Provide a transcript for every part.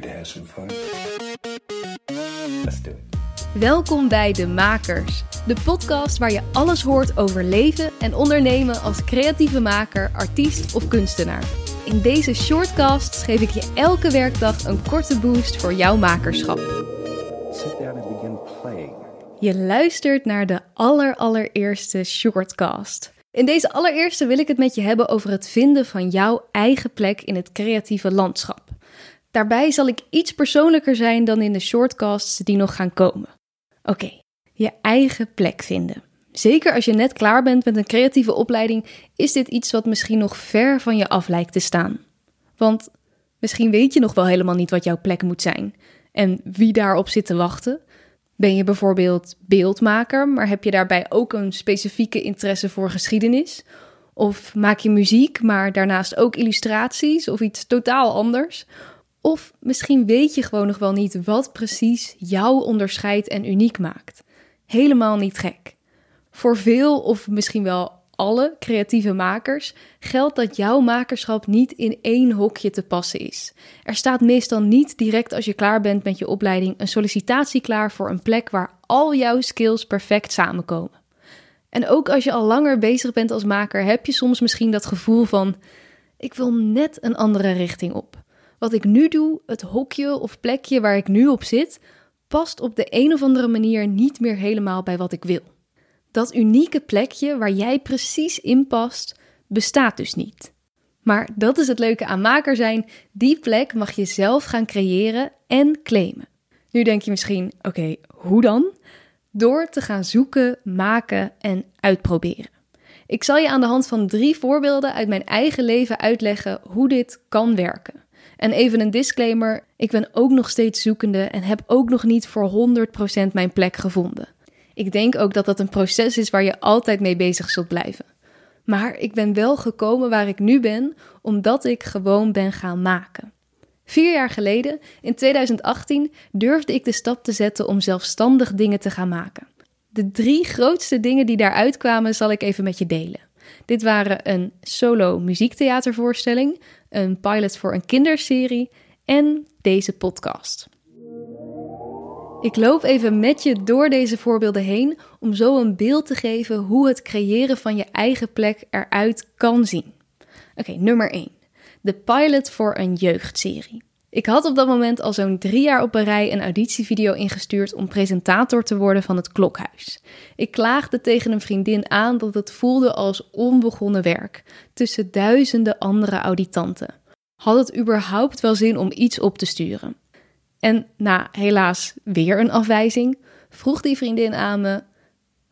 Ready to have some fun? Let's do it. Welkom bij De Makers, de podcast waar je alles hoort over leven en ondernemen als creatieve maker, artiest of kunstenaar. In deze shortcast geef ik je elke werkdag een korte boost voor jouw makerschap. Sit down and begin playing. Je luistert naar de allerallereerste shortcast. In deze allereerste wil ik het met je hebben over het vinden van jouw eigen plek in het creatieve landschap. Daarbij zal ik iets persoonlijker zijn dan in de shortcasts die nog gaan komen. Oké, je eigen plek vinden. Zeker als je net klaar bent met een creatieve opleiding, is dit iets wat misschien nog ver van je af lijkt te staan. Want misschien weet je nog wel helemaal niet wat jouw plek moet zijn en wie daarop zit te wachten. Ben je bijvoorbeeld beeldmaker, maar heb je daarbij ook een specifieke interesse voor geschiedenis? Of maak je muziek, maar daarnaast ook illustraties of iets totaal anders? Of misschien weet je gewoon nog wel niet wat precies jou onderscheidt en uniek maakt. Helemaal niet gek. Voor veel of misschien wel alle creatieve makers geldt dat jouw makerschap niet in één hokje te passen is. Er staat meestal niet direct als je klaar bent met je opleiding een sollicitatie klaar voor een plek waar al jouw skills perfect samenkomen. En ook als je al langer bezig bent als maker, heb je soms misschien dat gevoel van: ik wil net een andere richting op. Wat ik nu doe, het hokje of plekje waar ik nu op zit, past op de een of andere manier niet meer helemaal bij wat ik wil. Dat unieke plekje waar jij precies in past, bestaat dus niet. Maar dat is het leuke aan maker zijn. Die plek mag je zelf gaan creëren en claimen. Nu denk je misschien, oké, hoe dan? Door te gaan zoeken, maken en uitproberen. Ik zal je aan de hand van drie voorbeelden uit mijn eigen leven uitleggen hoe dit kan werken. En even een disclaimer: ik ben ook nog steeds zoekende en heb ook nog niet voor 100% mijn plek gevonden. Ik denk ook dat dat een proces is waar je altijd mee bezig zult blijven. Maar ik ben wel gekomen waar ik nu ben, omdat ik gewoon ben gaan maken. Vier jaar geleden, in 2018, durfde ik de stap te zetten om zelfstandig dingen te gaan maken. De drie grootste dingen die daaruit kwamen, zal ik even met je delen. Dit waren een solo muziektheatervoorstelling, een pilot voor een kinderserie en deze podcast. Ik loop even met je door deze voorbeelden heen om zo een beeld te geven hoe het creëren van je eigen plek eruit kan zien. Oké, nummer 1. De pilot voor een jeugdserie. Ik had op dat moment al zo'n drie jaar op een rij een auditievideo ingestuurd om presentator te worden van het klokhuis. Ik klaagde tegen een vriendin aan dat het voelde als onbegonnen werk, tussen duizenden andere auditanten. Had het überhaupt wel zin om iets op te sturen? En na helaas weer een afwijzing, vroeg die vriendin aan me: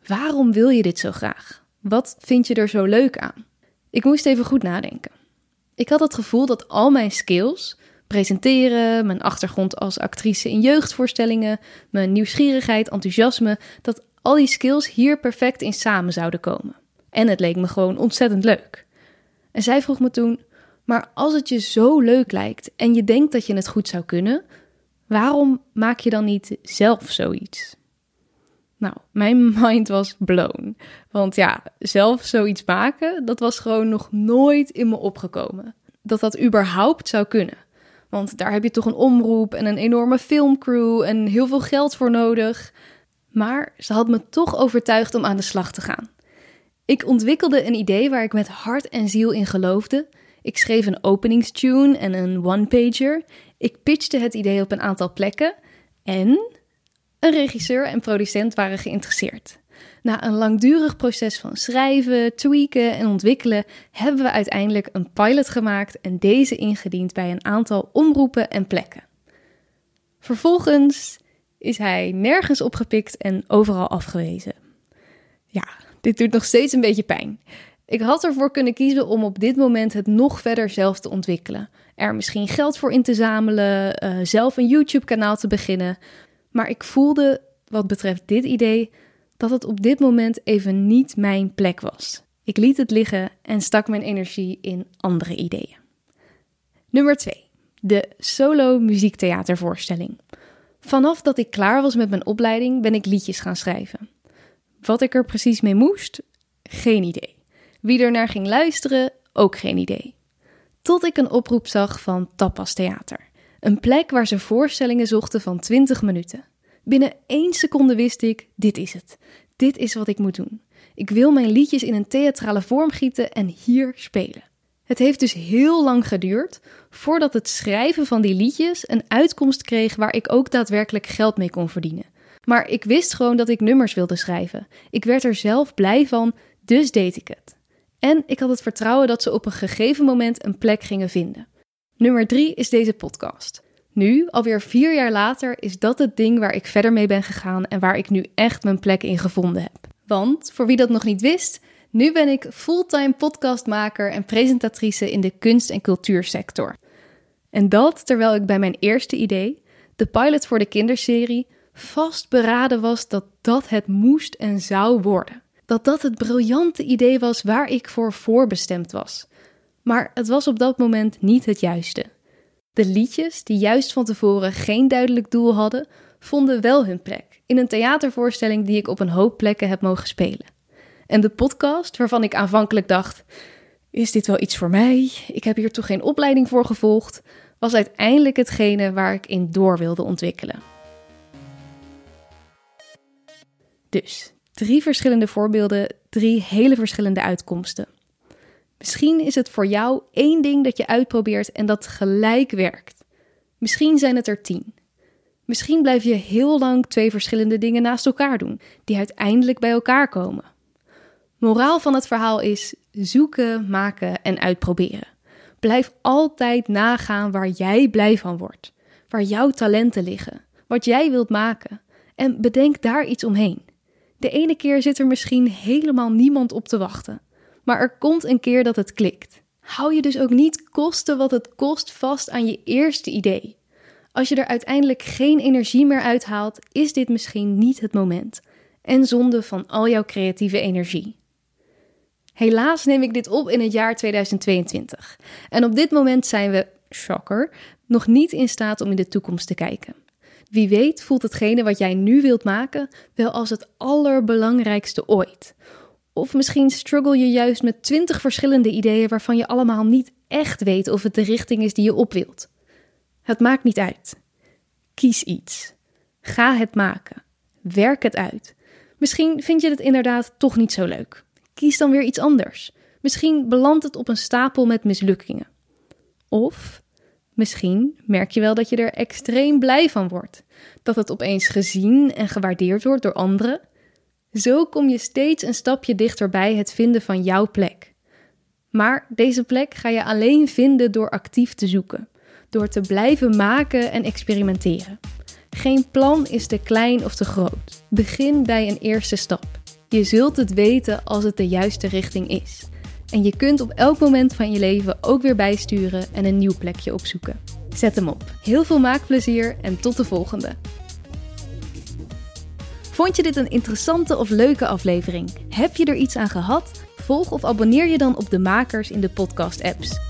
Waarom wil je dit zo graag? Wat vind je er zo leuk aan? Ik moest even goed nadenken. Ik had het gevoel dat al mijn skills, presenteren, mijn achtergrond als actrice in jeugdvoorstellingen, mijn nieuwsgierigheid, enthousiasme, dat al die skills hier perfect in samen zouden komen. En het leek me gewoon ontzettend leuk. En zij vroeg me toen: Maar als het je zo leuk lijkt en je denkt dat je het goed zou kunnen, waarom maak je dan niet zelf zoiets? Nou, mijn mind was blown. Want ja, zelf zoiets maken, dat was gewoon nog nooit in me opgekomen. Dat dat überhaupt zou kunnen. Want daar heb je toch een omroep en een enorme filmcrew en heel veel geld voor nodig. Maar ze had me toch overtuigd om aan de slag te gaan. Ik ontwikkelde een idee waar ik met hart en ziel in geloofde. Ik schreef een openingstune en een one-pager. Ik pitchte het idee op een aantal plekken. En een regisseur en producent waren geïnteresseerd. Na een langdurig proces van schrijven, tweaken en ontwikkelen hebben we uiteindelijk een pilot gemaakt en deze ingediend bij een aantal omroepen en plekken. Vervolgens is hij nergens opgepikt en overal afgewezen. Ja, dit doet nog steeds een beetje pijn. Ik had ervoor kunnen kiezen om op dit moment het nog verder zelf te ontwikkelen. Er misschien geld voor in te zamelen, uh, zelf een YouTube-kanaal te beginnen. Maar ik voelde, wat betreft dit idee, dat het op dit moment even niet mijn plek was. Ik liet het liggen en stak mijn energie in andere ideeën. Nummer 2. De solo muziektheatervoorstelling. Vanaf dat ik klaar was met mijn opleiding ben ik liedjes gaan schrijven. Wat ik er precies mee moest? Geen idee. Wie er naar ging luisteren? Ook geen idee. Tot ik een oproep zag van Tapas Theater. Een plek waar ze voorstellingen zochten van 20 minuten. Binnen één seconde wist ik: dit is het. Dit is wat ik moet doen. Ik wil mijn liedjes in een theatrale vorm gieten en hier spelen. Het heeft dus heel lang geduurd voordat het schrijven van die liedjes een uitkomst kreeg waar ik ook daadwerkelijk geld mee kon verdienen. Maar ik wist gewoon dat ik nummers wilde schrijven. Ik werd er zelf blij van, dus deed ik het. En ik had het vertrouwen dat ze op een gegeven moment een plek gingen vinden. Nummer drie is deze podcast. Nu, alweer vier jaar later, is dat het ding waar ik verder mee ben gegaan en waar ik nu echt mijn plek in gevonden heb. Want, voor wie dat nog niet wist, nu ben ik fulltime podcastmaker en presentatrice in de kunst- en cultuursector. En dat terwijl ik bij mijn eerste idee, de pilot voor de kinderserie, vastberaden was dat dat het moest en zou worden. Dat dat het briljante idee was waar ik voor voorbestemd was. Maar het was op dat moment niet het juiste. De liedjes, die juist van tevoren geen duidelijk doel hadden, vonden wel hun plek in een theatervoorstelling die ik op een hoop plekken heb mogen spelen. En de podcast, waarvan ik aanvankelijk dacht: is dit wel iets voor mij? Ik heb hier toch geen opleiding voor gevolgd, was uiteindelijk hetgene waar ik in door wilde ontwikkelen. Dus drie verschillende voorbeelden, drie hele verschillende uitkomsten. Misschien is het voor jou één ding dat je uitprobeert en dat gelijk werkt. Misschien zijn het er tien. Misschien blijf je heel lang twee verschillende dingen naast elkaar doen, die uiteindelijk bij elkaar komen. Moraal van het verhaal is zoeken, maken en uitproberen. Blijf altijd nagaan waar jij blij van wordt, waar jouw talenten liggen, wat jij wilt maken en bedenk daar iets omheen. De ene keer zit er misschien helemaal niemand op te wachten, maar er komt een keer dat het klikt. Hou je dus ook niet kosten wat het kost vast aan je eerste idee. Als je er uiteindelijk geen energie meer uithaalt, is dit misschien niet het moment. En zonde van al jouw creatieve energie. Helaas neem ik dit op in het jaar 2022. En op dit moment zijn we, shocker, nog niet in staat om in de toekomst te kijken. Wie weet voelt hetgene wat jij nu wilt maken wel als het allerbelangrijkste ooit. Of misschien struggle je juist met twintig verschillende ideeën waarvan je allemaal niet echt weet of het de richting is die je op wilt. Het maakt niet uit. Kies iets. Ga het maken. Werk het uit. Misschien vind je het inderdaad toch niet zo leuk. Kies dan weer iets anders. Misschien belandt het op een stapel met mislukkingen. Of misschien merk je wel dat je er extreem blij van wordt. Dat het opeens gezien en gewaardeerd wordt door anderen. Zo kom je steeds een stapje dichterbij het vinden van jouw plek. Maar deze plek ga je alleen vinden door actief te zoeken, door te blijven maken en experimenteren. Geen plan is te klein of te groot. Begin bij een eerste stap. Je zult het weten als het de juiste richting is. En je kunt op elk moment van je leven ook weer bijsturen en een nieuw plekje opzoeken. Zet hem op. Heel veel maakplezier en tot de volgende. Vond je dit een interessante of leuke aflevering? Heb je er iets aan gehad? Volg of abonneer je dan op de makers in de podcast-apps.